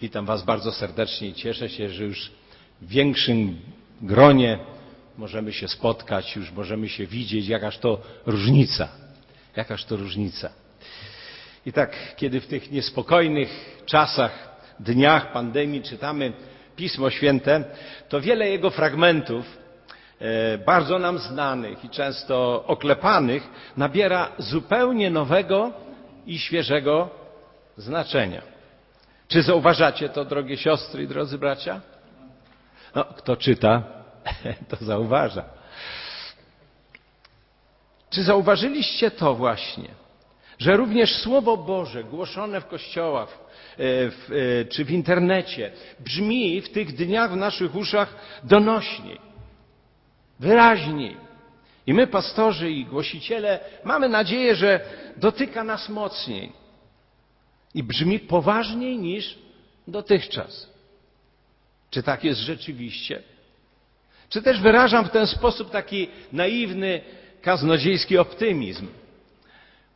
Witam Was bardzo serdecznie i cieszę się, że już w większym gronie możemy się spotkać, już możemy się widzieć, jakaż to różnica. Jakaż to różnica. I tak, kiedy w tych niespokojnych czasach, dniach pandemii czytamy Pismo Święte, to wiele jego fragmentów, e, bardzo nam znanych i często oklepanych, nabiera zupełnie nowego i świeżego znaczenia. Czy zauważacie to, drogie siostry i drodzy bracia? No, kto czyta, to zauważa. Czy zauważyliście to właśnie, że również Słowo Boże głoszone w kościołach e, w, e, czy w internecie brzmi w tych dniach w naszych uszach donośniej, wyraźniej. I my, pastorzy i głosiciele, mamy nadzieję, że dotyka nas mocniej i brzmi poważniej niż dotychczas. Czy tak jest rzeczywiście? Czy też wyrażam w ten sposób taki naiwny, kaznodziejski optymizm?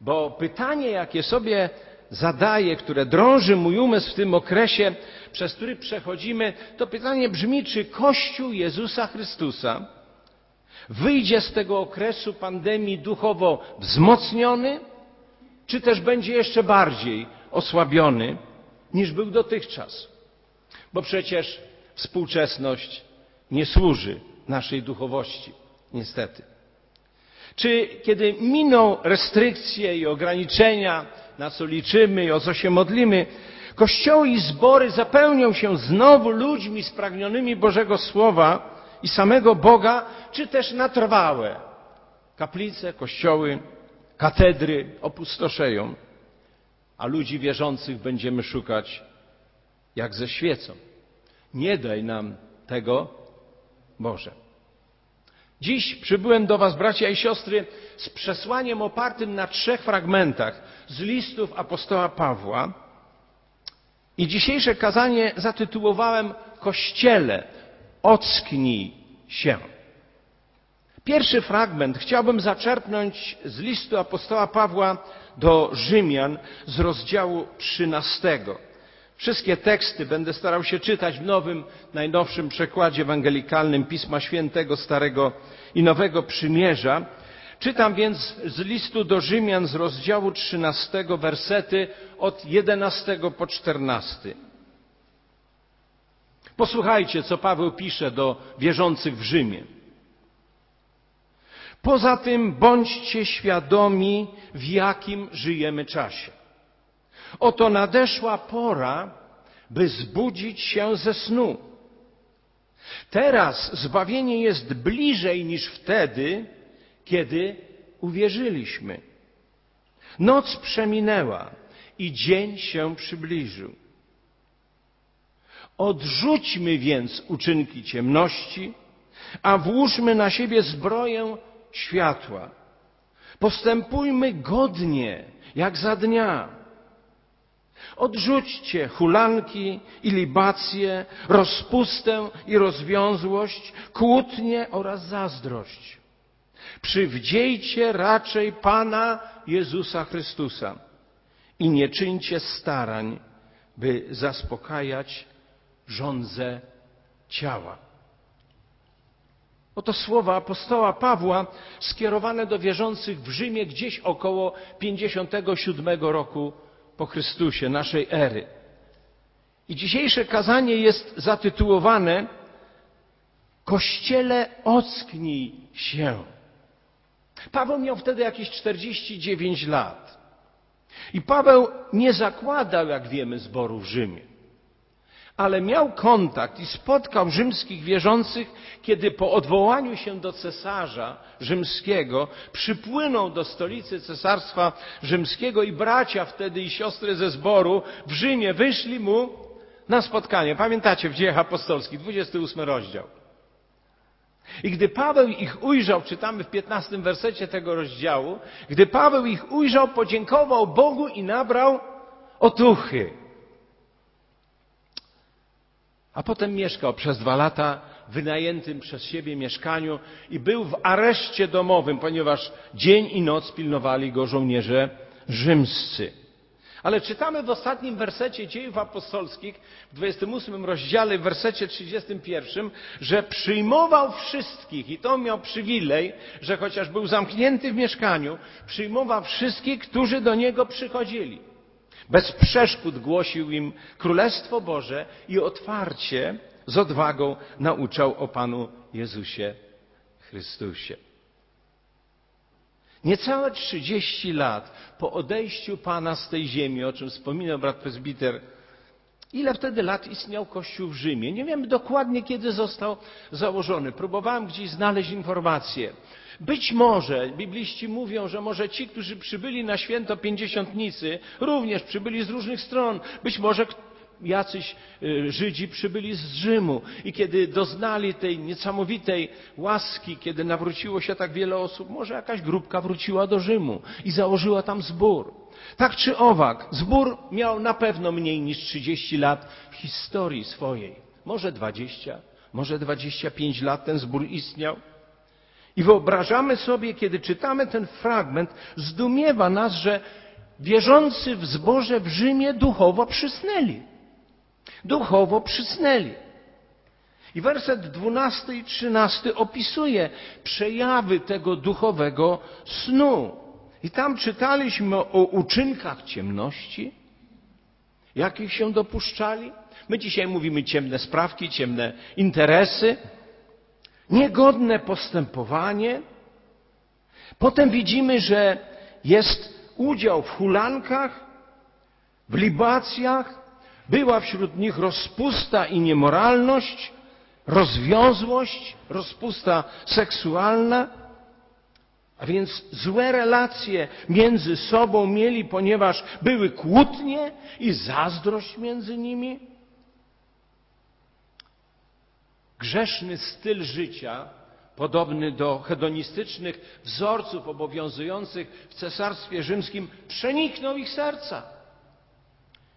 Bo pytanie, jakie sobie zadaję, które drąży mój umysł w tym okresie, przez który przechodzimy, to pytanie brzmi, czy Kościół Jezusa Chrystusa wyjdzie z tego okresu pandemii duchowo wzmocniony, czy też będzie jeszcze bardziej osłabiony niż był dotychczas. Bo przecież współczesność nie służy naszej duchowości, niestety. Czy kiedy miną restrykcje i ograniczenia, na co liczymy i o co się modlimy, kościoły i zbory zapełnią się znowu ludźmi spragnionymi Bożego Słowa i samego Boga, czy też na trwałe kaplice, kościoły, katedry opustoszeją, a ludzi wierzących będziemy szukać jak ze świecą. Nie daj nam tego, Boże. Dziś przybyłem do Was, bracia i siostry, z przesłaniem opartym na trzech fragmentach z listów apostoła Pawła. I dzisiejsze kazanie zatytułowałem Kościele, ocknij się. Pierwszy fragment chciałbym zaczerpnąć z listu apostoła Pawła do Rzymian z rozdziału 13. Wszystkie teksty będę starał się czytać w nowym, najnowszym przekładzie ewangelikalnym Pisma Świętego Starego i Nowego Przymierza. Czytam więc z listu do Rzymian z rozdziału 13 wersety od 11 po 14. Posłuchajcie, co Paweł pisze do wierzących w Rzymie. Poza tym bądźcie świadomi, w jakim żyjemy czasie. Oto nadeszła pora, by zbudzić się ze snu. Teraz zbawienie jest bliżej niż wtedy, kiedy uwierzyliśmy. Noc przeminęła i dzień się przybliżył. Odrzućmy więc uczynki ciemności, a włóżmy na siebie zbroję światła. Postępujmy godnie, jak za dnia. Odrzućcie hulanki i libacje, rozpustę i rozwiązłość, kłótnie oraz zazdrość. Przywdziejcie raczej Pana Jezusa Chrystusa i nie czyńcie starań, by zaspokajać żądze ciała. Oto słowa apostoła Pawła skierowane do wierzących w Rzymie gdzieś około 57 roku po Chrystusie, naszej ery. I dzisiejsze kazanie jest zatytułowane Kościele ocknij się. Paweł miał wtedy jakieś 49 lat. I Paweł nie zakładał, jak wiemy, zboru w Rzymie ale miał kontakt i spotkał rzymskich wierzących, kiedy po odwołaniu się do cesarza rzymskiego przypłynął do stolicy cesarstwa rzymskiego i bracia wtedy i siostry ze zboru w Rzymie wyszli mu na spotkanie. Pamiętacie w dziejach apostolskich, 28 rozdział. I gdy Paweł ich ujrzał, czytamy w 15 wersecie tego rozdziału, gdy Paweł ich ujrzał, podziękował Bogu i nabrał otuchy. A potem mieszkał przez dwa lata w wynajętym przez siebie mieszkaniu i był w areszcie domowym, ponieważ dzień i noc pilnowali go żołnierze rzymscy. Ale czytamy w ostatnim wersecie dziejów apostolskich, w 28 rozdziale, w wersecie 31, że przyjmował wszystkich i to miał przywilej, że chociaż był zamknięty w mieszkaniu, przyjmował wszystkich, którzy do niego przychodzili. Bez przeszkód głosił im Królestwo Boże i otwarcie, z odwagą nauczał o Panu Jezusie Chrystusie. Niecałe 30 lat po odejściu Pana z tej ziemi, o czym wspominał brat prezbiter, ile wtedy lat istniał Kościół w Rzymie? Nie wiem dokładnie, kiedy został założony. Próbowałem gdzieś znaleźć informacje. Być może, bibliści mówią, że może ci, którzy przybyli na święto pięćdziesiątnicy, również przybyli z różnych stron. Być może jacyś y, Żydzi przybyli z Rzymu i kiedy doznali tej niesamowitej łaski, kiedy nawróciło się tak wiele osób, może jakaś grupka wróciła do Rzymu i założyła tam zbór. Tak czy owak, zbór miał na pewno mniej niż 30 lat historii swojej. Może 20, może 25 lat ten zbór istniał. I wyobrażamy sobie, kiedy czytamy ten fragment, zdumiewa nas, że wierzący w zborze w Rzymie duchowo przysnęli duchowo przysnęli. I werset 12 i 13 opisuje przejawy tego duchowego snu. I tam czytaliśmy o uczynkach ciemności, jakich się dopuszczali. My dzisiaj mówimy ciemne sprawki, ciemne interesy, niegodne postępowanie. Potem widzimy, że jest udział w hulankach, w libacjach, była wśród nich rozpusta i niemoralność, rozwiązłość, rozpusta seksualna, a więc złe relacje między sobą mieli, ponieważ były kłótnie i zazdrość między nimi. Grzeszny styl życia, podobny do hedonistycznych wzorców obowiązujących w Cesarstwie Rzymskim, przeniknął ich serca.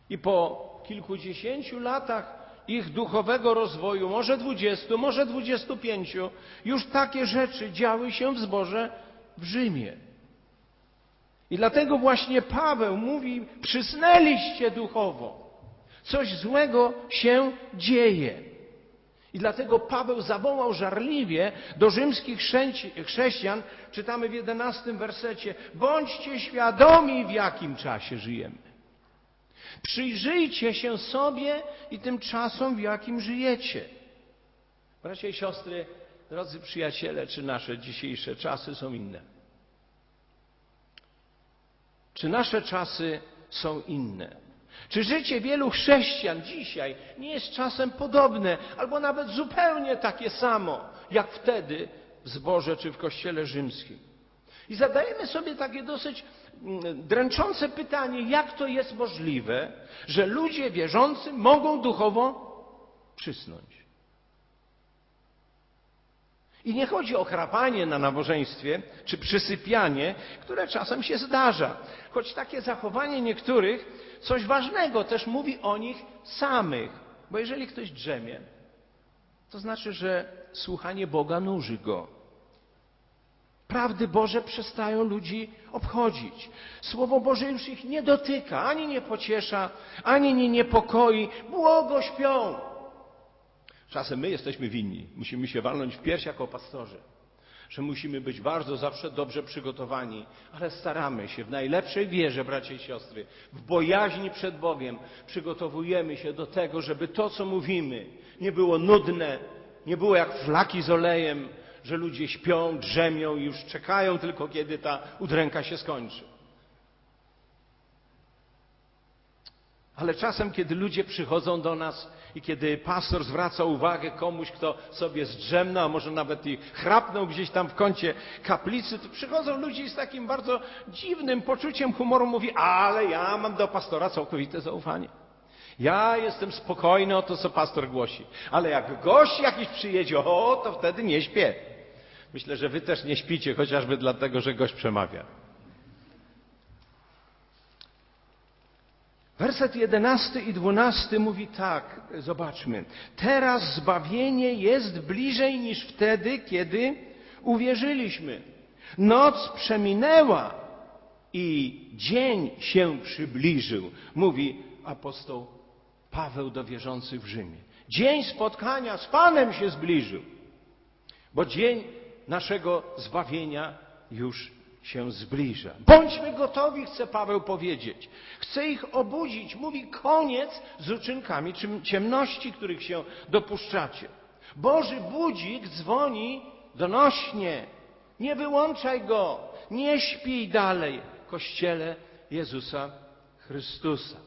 I po kilkudziesięciu latach ich duchowego rozwoju, może dwudziestu, może dwudziestu pięciu, już takie rzeczy działy się w zborze w Rzymie. I dlatego właśnie Paweł mówi, przysnęliście duchowo. Coś złego się dzieje. I dlatego Paweł zawołał żarliwie do rzymskich chrześcijan, czytamy w jedenastym wersecie, bądźcie świadomi, w jakim czasie żyjemy. Przyjrzyjcie się sobie i tym czasom, w jakim żyjecie. Bracia i siostry, drodzy przyjaciele, czy nasze dzisiejsze czasy są inne? Czy nasze czasy są inne? Czy życie wielu chrześcijan dzisiaj nie jest czasem podobne, albo nawet zupełnie takie samo, jak wtedy w zborze czy w kościele rzymskim? I zadajemy sobie takie dosyć dręczące pytanie, jak to jest możliwe, że ludzie wierzący mogą duchowo przysnąć. I nie chodzi o chrapanie na nabożeństwie, czy przysypianie, które czasem się zdarza. Choć takie zachowanie niektórych coś ważnego też mówi o nich samych. Bo jeżeli ktoś drzemie, to znaczy, że słuchanie Boga nuży go. Prawdy Boże przestają ludzi obchodzić. Słowo Boże już ich nie dotyka, ani nie pociesza, ani nie niepokoi. Błogo śpią. Czasem my jesteśmy winni. Musimy się walnąć w piersi jako pastorzy. Że musimy być bardzo zawsze dobrze przygotowani, ale staramy się w najlepszej wierze, bracia i siostry, w bojaźni przed Bogiem, przygotowujemy się do tego, żeby to, co mówimy, nie było nudne, nie było jak flaki z olejem, że ludzie śpią, drzemią i już czekają tylko, kiedy ta udręka się skończy. Ale czasem, kiedy ludzie przychodzą do nas i kiedy pastor zwraca uwagę komuś, kto sobie zdrzemnął, a może nawet i chrapnął gdzieś tam w kącie kaplicy, to przychodzą ludzie z takim bardzo dziwnym poczuciem humoru, mówi, ale ja mam do pastora całkowite zaufanie. Ja jestem spokojny o to, co pastor głosi. Ale jak gość jakiś przyjedzie, o, to wtedy nie śpię. Myślę, że wy też nie śpicie, chociażby dlatego, że gość przemawia. Werset jedenasty i dwunasty mówi tak, zobaczmy. Teraz zbawienie jest bliżej niż wtedy, kiedy uwierzyliśmy. Noc przeminęła, i dzień się przybliżył, mówi apostoł Paweł do wierzących w Rzymie. Dzień spotkania z Panem się zbliżył, bo dzień naszego zbawienia już się zbliża. Bądźmy gotowi, chce Paweł powiedzieć. Chce ich obudzić. Mówi koniec z uczynkami ciemności, których się dopuszczacie. Boży budzik dzwoni donośnie. Nie wyłączaj go. Nie śpij dalej. Kościele Jezusa Chrystusa.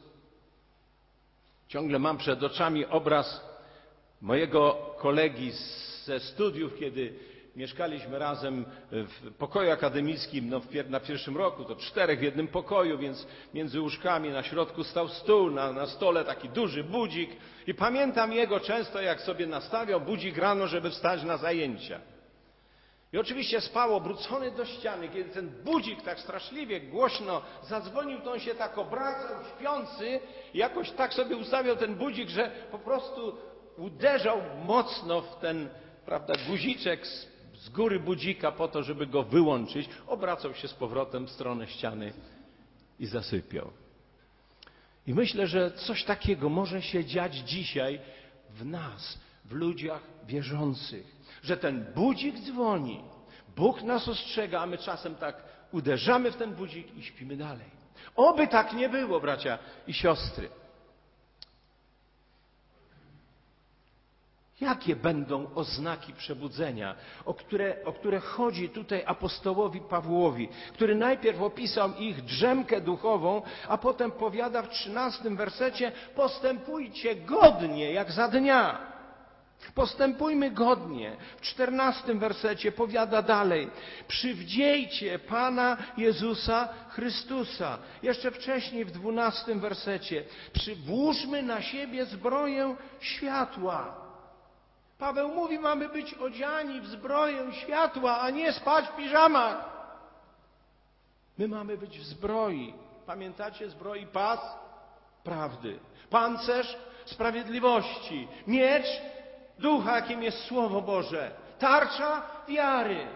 Ciągle mam przed oczami obraz mojego kolegi ze studiów, kiedy mieszkaliśmy razem w pokoju akademickim no, na pierwszym roku, to czterech w jednym pokoju, więc między łóżkami na środku stał stół, na, na stole taki duży budzik i pamiętam jego często, jak sobie nastawiał budzik rano, żeby wstać na zajęcia. I oczywiście spał obrócony do ściany. Kiedy ten budzik tak straszliwie głośno zadzwonił, to on się tak obracał, śpiący, i jakoś tak sobie ustawiał ten budzik, że po prostu uderzał mocno w ten, prawda, guziczek z, z góry budzika po to, żeby go wyłączyć. Obracał się z powrotem w stronę ściany i zasypiał. I myślę, że coś takiego może się dziać dzisiaj w nas, w ludziach wierzących że ten budzik dzwoni, Bóg nas ostrzega, a my czasem tak uderzamy w ten budzik i śpimy dalej. Oby tak nie było, bracia i siostry. Jakie będą oznaki przebudzenia, o które, o które chodzi tutaj apostołowi Pawłowi, który najpierw opisał ich drzemkę duchową, a potem powiada w trzynastym wersecie: Postępujcie godnie, jak za dnia. Postępujmy godnie. W czternastym wersecie powiada dalej: Przywdziejcie Pana Jezusa Chrystusa. Jeszcze wcześniej w dwunastym wersecie: Przywłóżmy na siebie zbroję światła. Paweł mówi, mamy być odziani w zbroję światła, a nie spać w piżamach. My mamy być w zbroi. Pamiętacie zbroi pas? Prawdy. Pancerz sprawiedliwości. Miecz ducha, jakim jest Słowo Boże, tarcza wiary,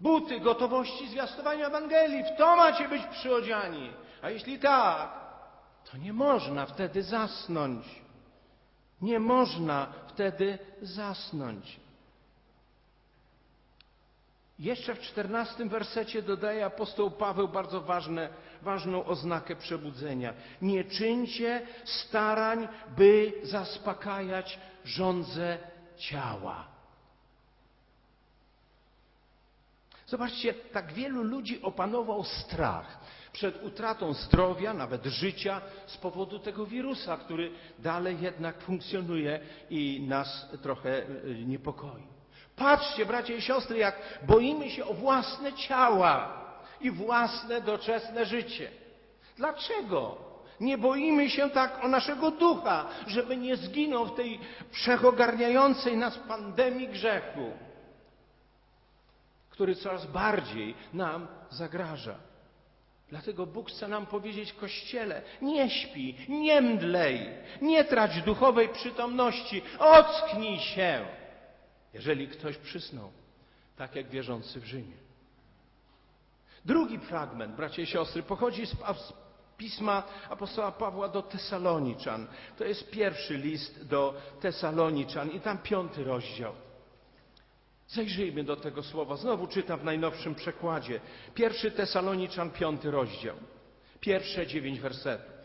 buty gotowości zwiastowania Ewangelii. W to macie być przyodziani. A jeśli tak, to nie można wtedy zasnąć. Nie można wtedy zasnąć. Jeszcze w czternastym wersecie dodaje apostoł Paweł bardzo ważne, ważną oznakę przebudzenia. Nie czyńcie starań, by zaspokajać żądze ciała. Zobaczcie, tak wielu ludzi opanował strach przed utratą zdrowia, nawet życia z powodu tego wirusa, który dalej jednak funkcjonuje i nas trochę y, niepokoi. Patrzcie, bracia i siostry, jak boimy się o własne ciała i własne doczesne życie. Dlaczego? Nie boimy się tak o naszego ducha, żeby nie zginął w tej wszechogarniającej nas pandemii grzechu, który coraz bardziej nam zagraża. Dlatego Bóg chce nam powiedzieć Kościele, nie śpi, nie mdlej, nie trać duchowej przytomności, ocknij się, jeżeli ktoś przysnął, tak jak wierzący w Rzymie. Drugi fragment, bracia i siostry, pochodzi z pisma apostoła Pawła do Tesaloniczan. To jest pierwszy list do Tesaloniczan i tam piąty rozdział. Zajrzyjmy do tego słowa. Znowu czytam w najnowszym przekładzie. Pierwszy Tesaloniczan, piąty rozdział. Pierwsze dziewięć wersetów.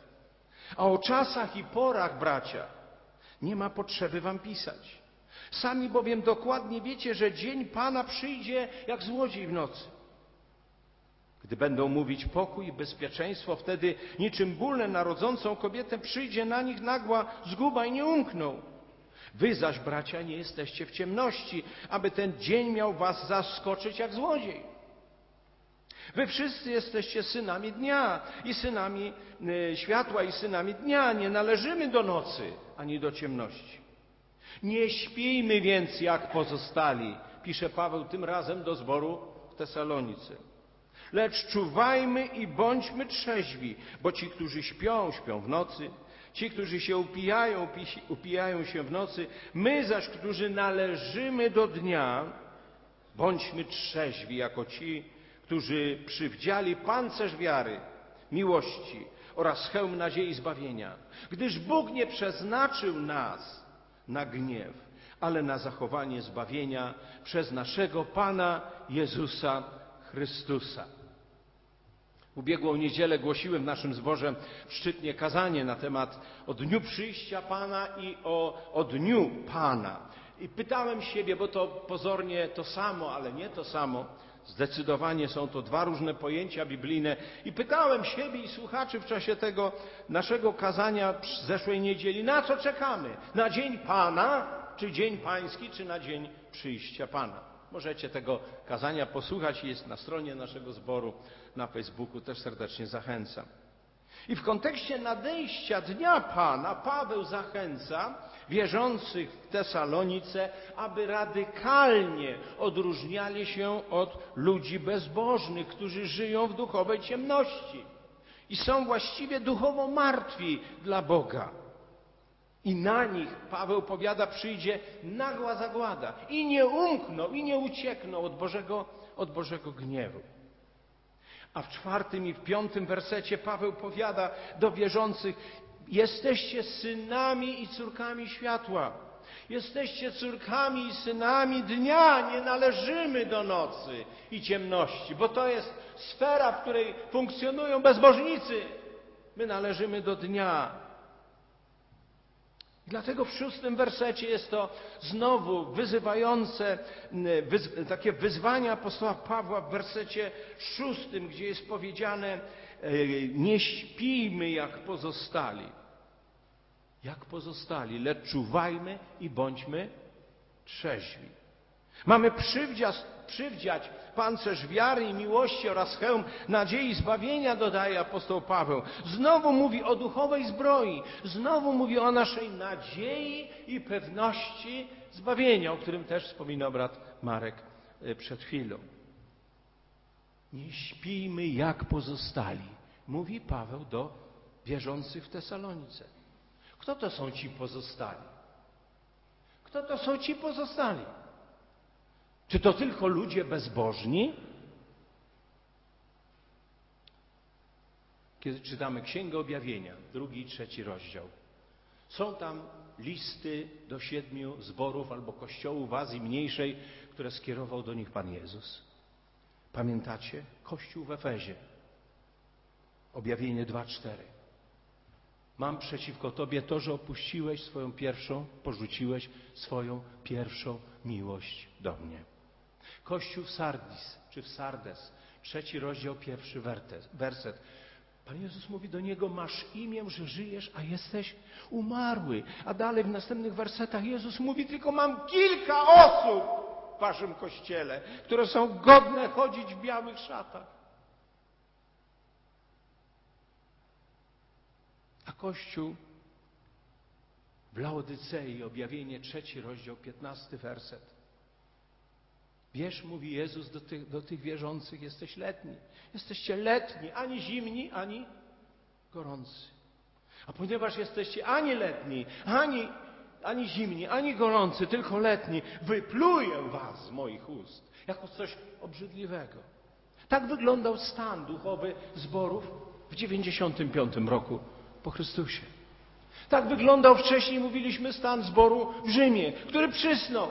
A o czasach i porach, bracia, nie ma potrzeby wam pisać. Sami bowiem dokładnie wiecie, że dzień Pana przyjdzie jak złodziej w nocy. Gdy będą mówić pokój i bezpieczeństwo, wtedy niczym bólne narodzącą kobietę przyjdzie na nich nagła zguba i nie umkną. Wy zaś, bracia, nie jesteście w ciemności, aby ten dzień miał was zaskoczyć jak złodziej. Wy wszyscy jesteście synami dnia i synami y, światła i synami dnia. Nie należymy do nocy ani do ciemności. Nie śpijmy więc jak pozostali, pisze Paweł tym razem do zboru w Tesalonice. Lecz czuwajmy i bądźmy trzeźwi, bo ci, którzy śpią, śpią w nocy, ci, którzy się upijają, upijają się w nocy, my zaś, którzy należymy do dnia, bądźmy trzeźwi jako ci, którzy przywdziali pancerz wiary, miłości oraz hełm nadziei zbawienia, gdyż Bóg nie przeznaczył nas na gniew, ale na zachowanie zbawienia przez naszego Pana Jezusa Chrystusa. Ubiegłą niedzielę głosiłem w naszym zborze Szczytnie kazanie na temat o dniu przyjścia Pana i o, o dniu Pana. I pytałem siebie, bo to pozornie to samo, ale nie to samo. Zdecydowanie są to dwa różne pojęcia biblijne. I pytałem siebie i słuchaczy w czasie tego naszego kazania zeszłej niedzieli, na co czekamy? Na dzień Pana, czy dzień Pański, czy na dzień przyjścia Pana? Możecie tego kazania posłuchać, jest na stronie naszego zboru na Facebooku, też serdecznie zachęcam. I w kontekście nadejścia Dnia Pana Paweł zachęca wierzących w Tesalonice, aby radykalnie odróżniali się od ludzi bezbożnych, którzy żyją w duchowej ciemności i są właściwie duchowo martwi dla Boga. I na nich, Paweł powiada, przyjdzie nagła zagłada i nie umkną, i nie uciekną od Bożego, od Bożego gniewu. A w czwartym i w piątym wersecie Paweł powiada do wierzących: Jesteście synami i córkami światła. Jesteście córkami i synami dnia, nie należymy do nocy i ciemności, bo to jest sfera, w której funkcjonują bezbożnicy. My należymy do dnia. Dlatego w szóstym wersecie jest to znowu wyzywające, wyz, takie wyzwania apostoła Pawła w wersecie szóstym, gdzie jest powiedziane: Nie śpijmy jak pozostali. Jak pozostali, lecz czuwajmy i bądźmy trzeźwi. Mamy przywdziać, przywdziać pancerz wiary i miłości oraz hełm nadziei zbawienia, dodaje apostoł Paweł. Znowu mówi o duchowej zbroi, znowu mówi o naszej nadziei i pewności zbawienia, o którym też wspominał brat Marek e, przed chwilą. Nie śpijmy jak pozostali, mówi Paweł do wierzących w Tesalonice. Kto to są ci pozostali? Kto to są ci pozostali? Czy to tylko ludzie bezbożni? Kiedy czytamy Księgę Objawienia, drugi i trzeci rozdział, są tam listy do siedmiu zborów albo kościołów w Azji Mniejszej, które skierował do nich Pan Jezus. Pamiętacie? Kościół w Efezie. Objawienie 2:4. Mam przeciwko Tobie to, że opuściłeś swoją pierwszą, porzuciłeś swoją pierwszą miłość do mnie. Kościół w Sardis czy w Sardes, trzeci rozdział, pierwszy werset. Pan Jezus mówi do niego: Masz imię, że żyjesz, a jesteś umarły. A dalej w następnych wersetach Jezus mówi: Tylko mam kilka osób w waszym kościele, które są godne chodzić w białych szatach. A Kościół w Laodycei, objawienie trzeci rozdział, piętnasty werset. Wiesz, mówi Jezus do tych, do tych wierzących, jesteś letni. Jesteście letni, ani zimni, ani gorący. A ponieważ jesteście ani letni, ani, ani zimni, ani gorący, tylko letni, wypluję was z moich ust jako coś obrzydliwego. Tak wyglądał stan duchowy zborów w 95 roku po Chrystusie. Tak wyglądał wcześniej, mówiliśmy, stan zboru w Rzymie, który przysnął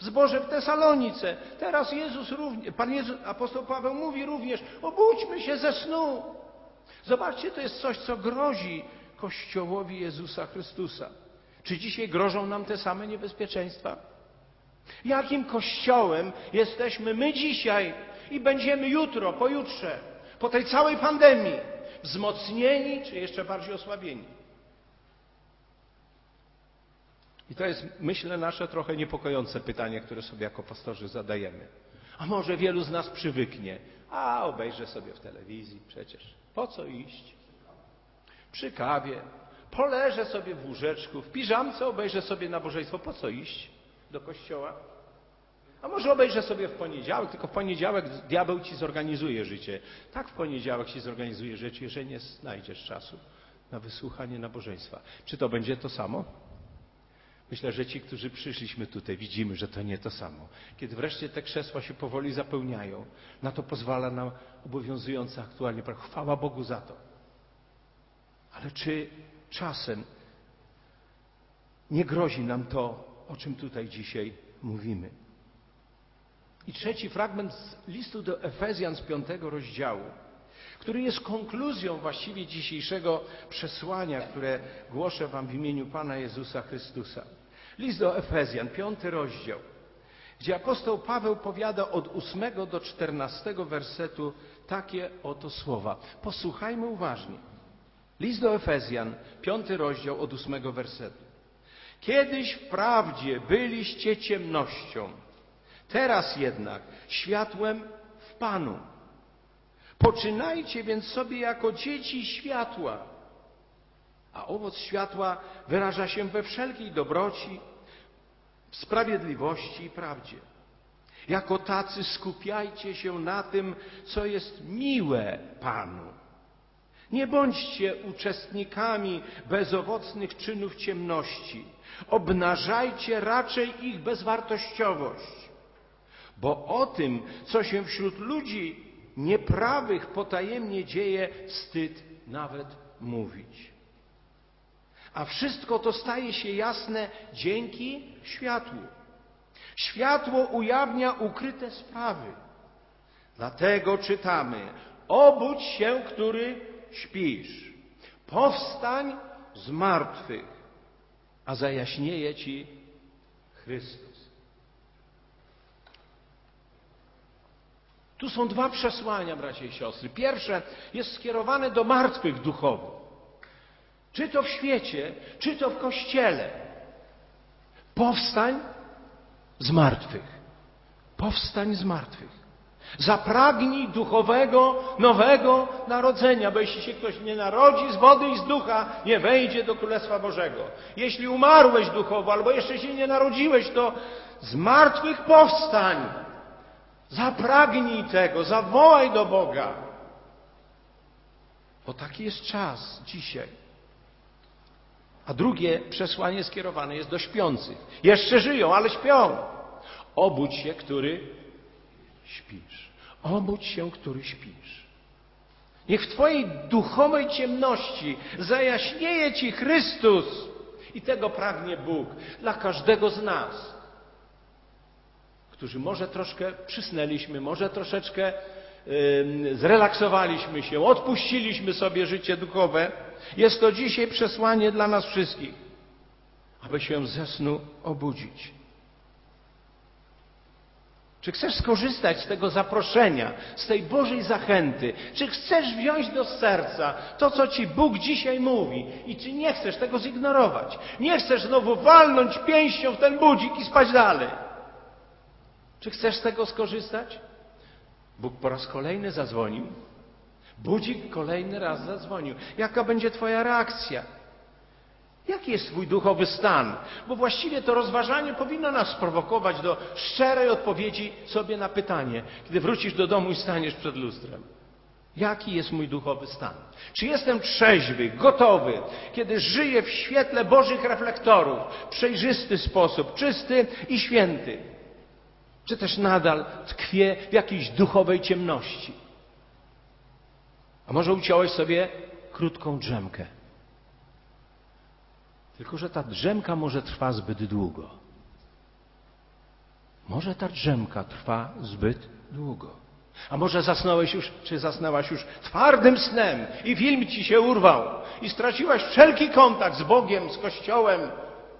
w zborze w Tesalonice. Teraz Jezus również, Pan Jezus, apostoł Paweł mówi również, obudźmy się ze snu. Zobaczcie, to jest coś, co grozi Kościołowi Jezusa Chrystusa. Czy dzisiaj grożą nam te same niebezpieczeństwa? Jakim kościołem jesteśmy my dzisiaj i będziemy jutro, pojutrze, po tej całej pandemii? Wzmocnieni czy jeszcze bardziej osłabieni? I to jest, myślę, nasze trochę niepokojące pytanie, które sobie jako pastorzy zadajemy. A może wielu z nas przywyknie, a obejrzę sobie w telewizji przecież. Po co iść? Przy kawie, poleżę sobie w łóżeczku, w piżamce obejrzę sobie nabożeństwo. Po co iść do kościoła? A może obejrzę sobie w poniedziałek, tylko w poniedziałek diabeł ci zorganizuje życie. Tak w poniedziałek ci zorganizuje życie, że nie znajdziesz czasu na wysłuchanie nabożeństwa. Czy to będzie to samo? Myślę, że ci, którzy przyszliśmy tutaj, widzimy, że to nie to samo. Kiedy wreszcie te krzesła się powoli zapełniają, na to pozwala nam obowiązujące aktualnie prawo. Chwała Bogu za to. Ale czy czasem nie grozi nam to, o czym tutaj dzisiaj mówimy? I trzeci fragment z listu do Efezjan z piątego rozdziału, który jest konkluzją właściwie dzisiejszego przesłania, które głoszę Wam w imieniu Pana Jezusa Chrystusa. List do Efezjan, piąty rozdział, gdzie apostoł Paweł powiada od ósmego do czternastego wersetu takie oto słowa. Posłuchajmy uważnie. List do Efezjan, piąty rozdział od ósmego wersetu. Kiedyś wprawdzie byliście ciemnością, teraz jednak światłem w Panu. Poczynajcie więc sobie jako dzieci światła, a owoc światła wyraża się we wszelkiej dobroci, sprawiedliwości i prawdzie. Jako tacy skupiajcie się na tym, co jest miłe Panu. Nie bądźcie uczestnikami bezowocnych czynów ciemności. Obnażajcie raczej ich bezwartościowość. Bo o tym, co się wśród ludzi nieprawych potajemnie dzieje, wstyd nawet mówić. A wszystko to staje się jasne dzięki światłu. Światło ujawnia ukryte sprawy. Dlatego czytamy: Obudź się, który śpisz. Powstań z martwych, a zajaśnieje ci Chrystus. Tu są dwa przesłania, bracia i siostry. Pierwsze jest skierowane do martwych duchowo. Czy to w świecie, czy to w kościele. Powstań z martwych. Powstań z martwych. Zapragnij duchowego, nowego narodzenia, bo jeśli się ktoś nie narodzi z wody i z ducha, nie wejdzie do Królestwa Bożego. Jeśli umarłeś duchowo, albo jeszcze się nie narodziłeś, to z martwych powstań. Zapragnij tego, zawołaj do Boga. Bo taki jest czas dzisiaj. A drugie przesłanie skierowane jest do śpiących. Jeszcze żyją, ale śpią. Obudź się, który śpisz. Obudź się, który śpisz. Niech w Twojej duchowej ciemności zajaśnieje Ci Chrystus. I tego pragnie Bóg dla każdego z nas, którzy może troszkę przysnęliśmy, może troszeczkę zrelaksowaliśmy się, odpuściliśmy sobie życie duchowe. Jest to dzisiaj przesłanie dla nas wszystkich, aby się ze snu obudzić. Czy chcesz skorzystać z tego zaproszenia, z tej Bożej zachęty? Czy chcesz wziąć do serca to, co Ci Bóg dzisiaj mówi? I czy nie chcesz tego zignorować? Nie chcesz znowu walnąć pięścią w ten budzik i spać dalej? Czy chcesz z tego skorzystać? Bóg po raz kolejny zadzwonił. Budzik kolejny raz zadzwonił. Jaka będzie Twoja reakcja? Jaki jest Twój duchowy stan? Bo właściwie to rozważanie powinno nas sprowokować do szczerej odpowiedzi sobie na pytanie, kiedy wrócisz do domu i staniesz przed lustrem. Jaki jest mój duchowy stan? Czy jestem trzeźwy, gotowy, kiedy żyję w świetle Bożych reflektorów, w przejrzysty sposób, czysty i święty? Czy też nadal tkwię w jakiejś duchowej ciemności? A może uciąłeś sobie krótką drzemkę? Tylko, że ta drzemka może trwa zbyt długo. Może ta drzemka trwa zbyt długo. A może zasnąłeś już, czy zasnęłaś już twardym snem i film ci się urwał i straciłaś wszelki kontakt z Bogiem, z Kościołem,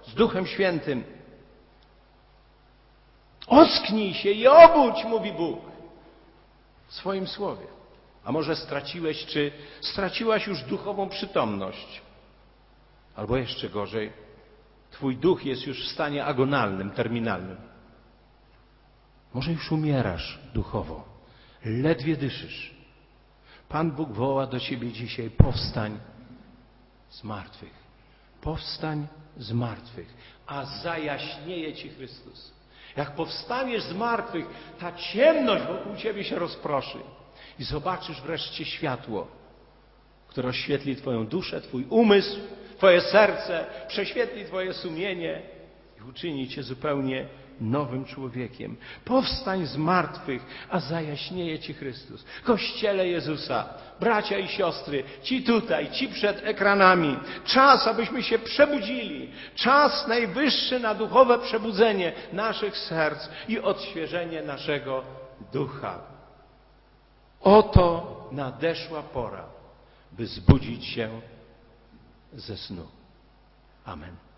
z Duchem Świętym. Osknij się i obudź, mówi Bóg w swoim słowie. A może straciłeś, czy straciłaś już duchową przytomność? Albo jeszcze gorzej, Twój duch jest już w stanie agonalnym, terminalnym. Może już umierasz duchowo, ledwie dyszysz. Pan Bóg woła do Ciebie dzisiaj: powstań z martwych. Powstań z martwych, a zajaśnieje Ci Chrystus. Jak powstaniesz z martwych, ta ciemność wokół Ciebie się rozproszy i zobaczysz wreszcie światło, które oświetli Twoją duszę, Twój umysł, Twoje serce, prześwietli Twoje sumienie i uczyni Cię zupełnie nowym człowiekiem. Powstań z martwych, a zajaśnieje Ci Chrystus. Kościele Jezusa, bracia i siostry, ci tutaj, ci przed ekranami. Czas, abyśmy się przebudzili. Czas najwyższy na duchowe przebudzenie naszych serc i odświeżenie naszego ducha. Oto nadeszła pora, by zbudzić się ze snu. Amen.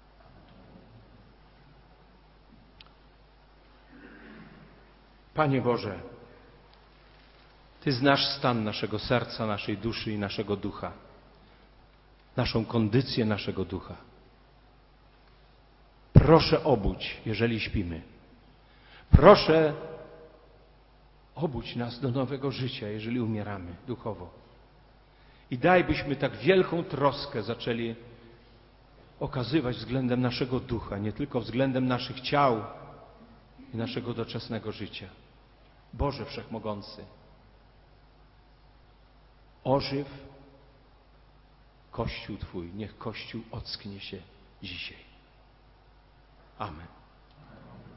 Panie Boże, Ty znasz stan naszego serca, naszej duszy i naszego ducha, naszą kondycję naszego ducha. Proszę obudź, jeżeli śpimy. Proszę obudź nas do nowego życia, jeżeli umieramy duchowo. I daj, byśmy tak wielką troskę zaczęli okazywać względem naszego ducha, nie tylko względem naszych ciał i naszego doczesnego życia. Boże Wszechmogący, ożyw Kościół Twój, niech Kościół ocknie się dzisiaj. Amen.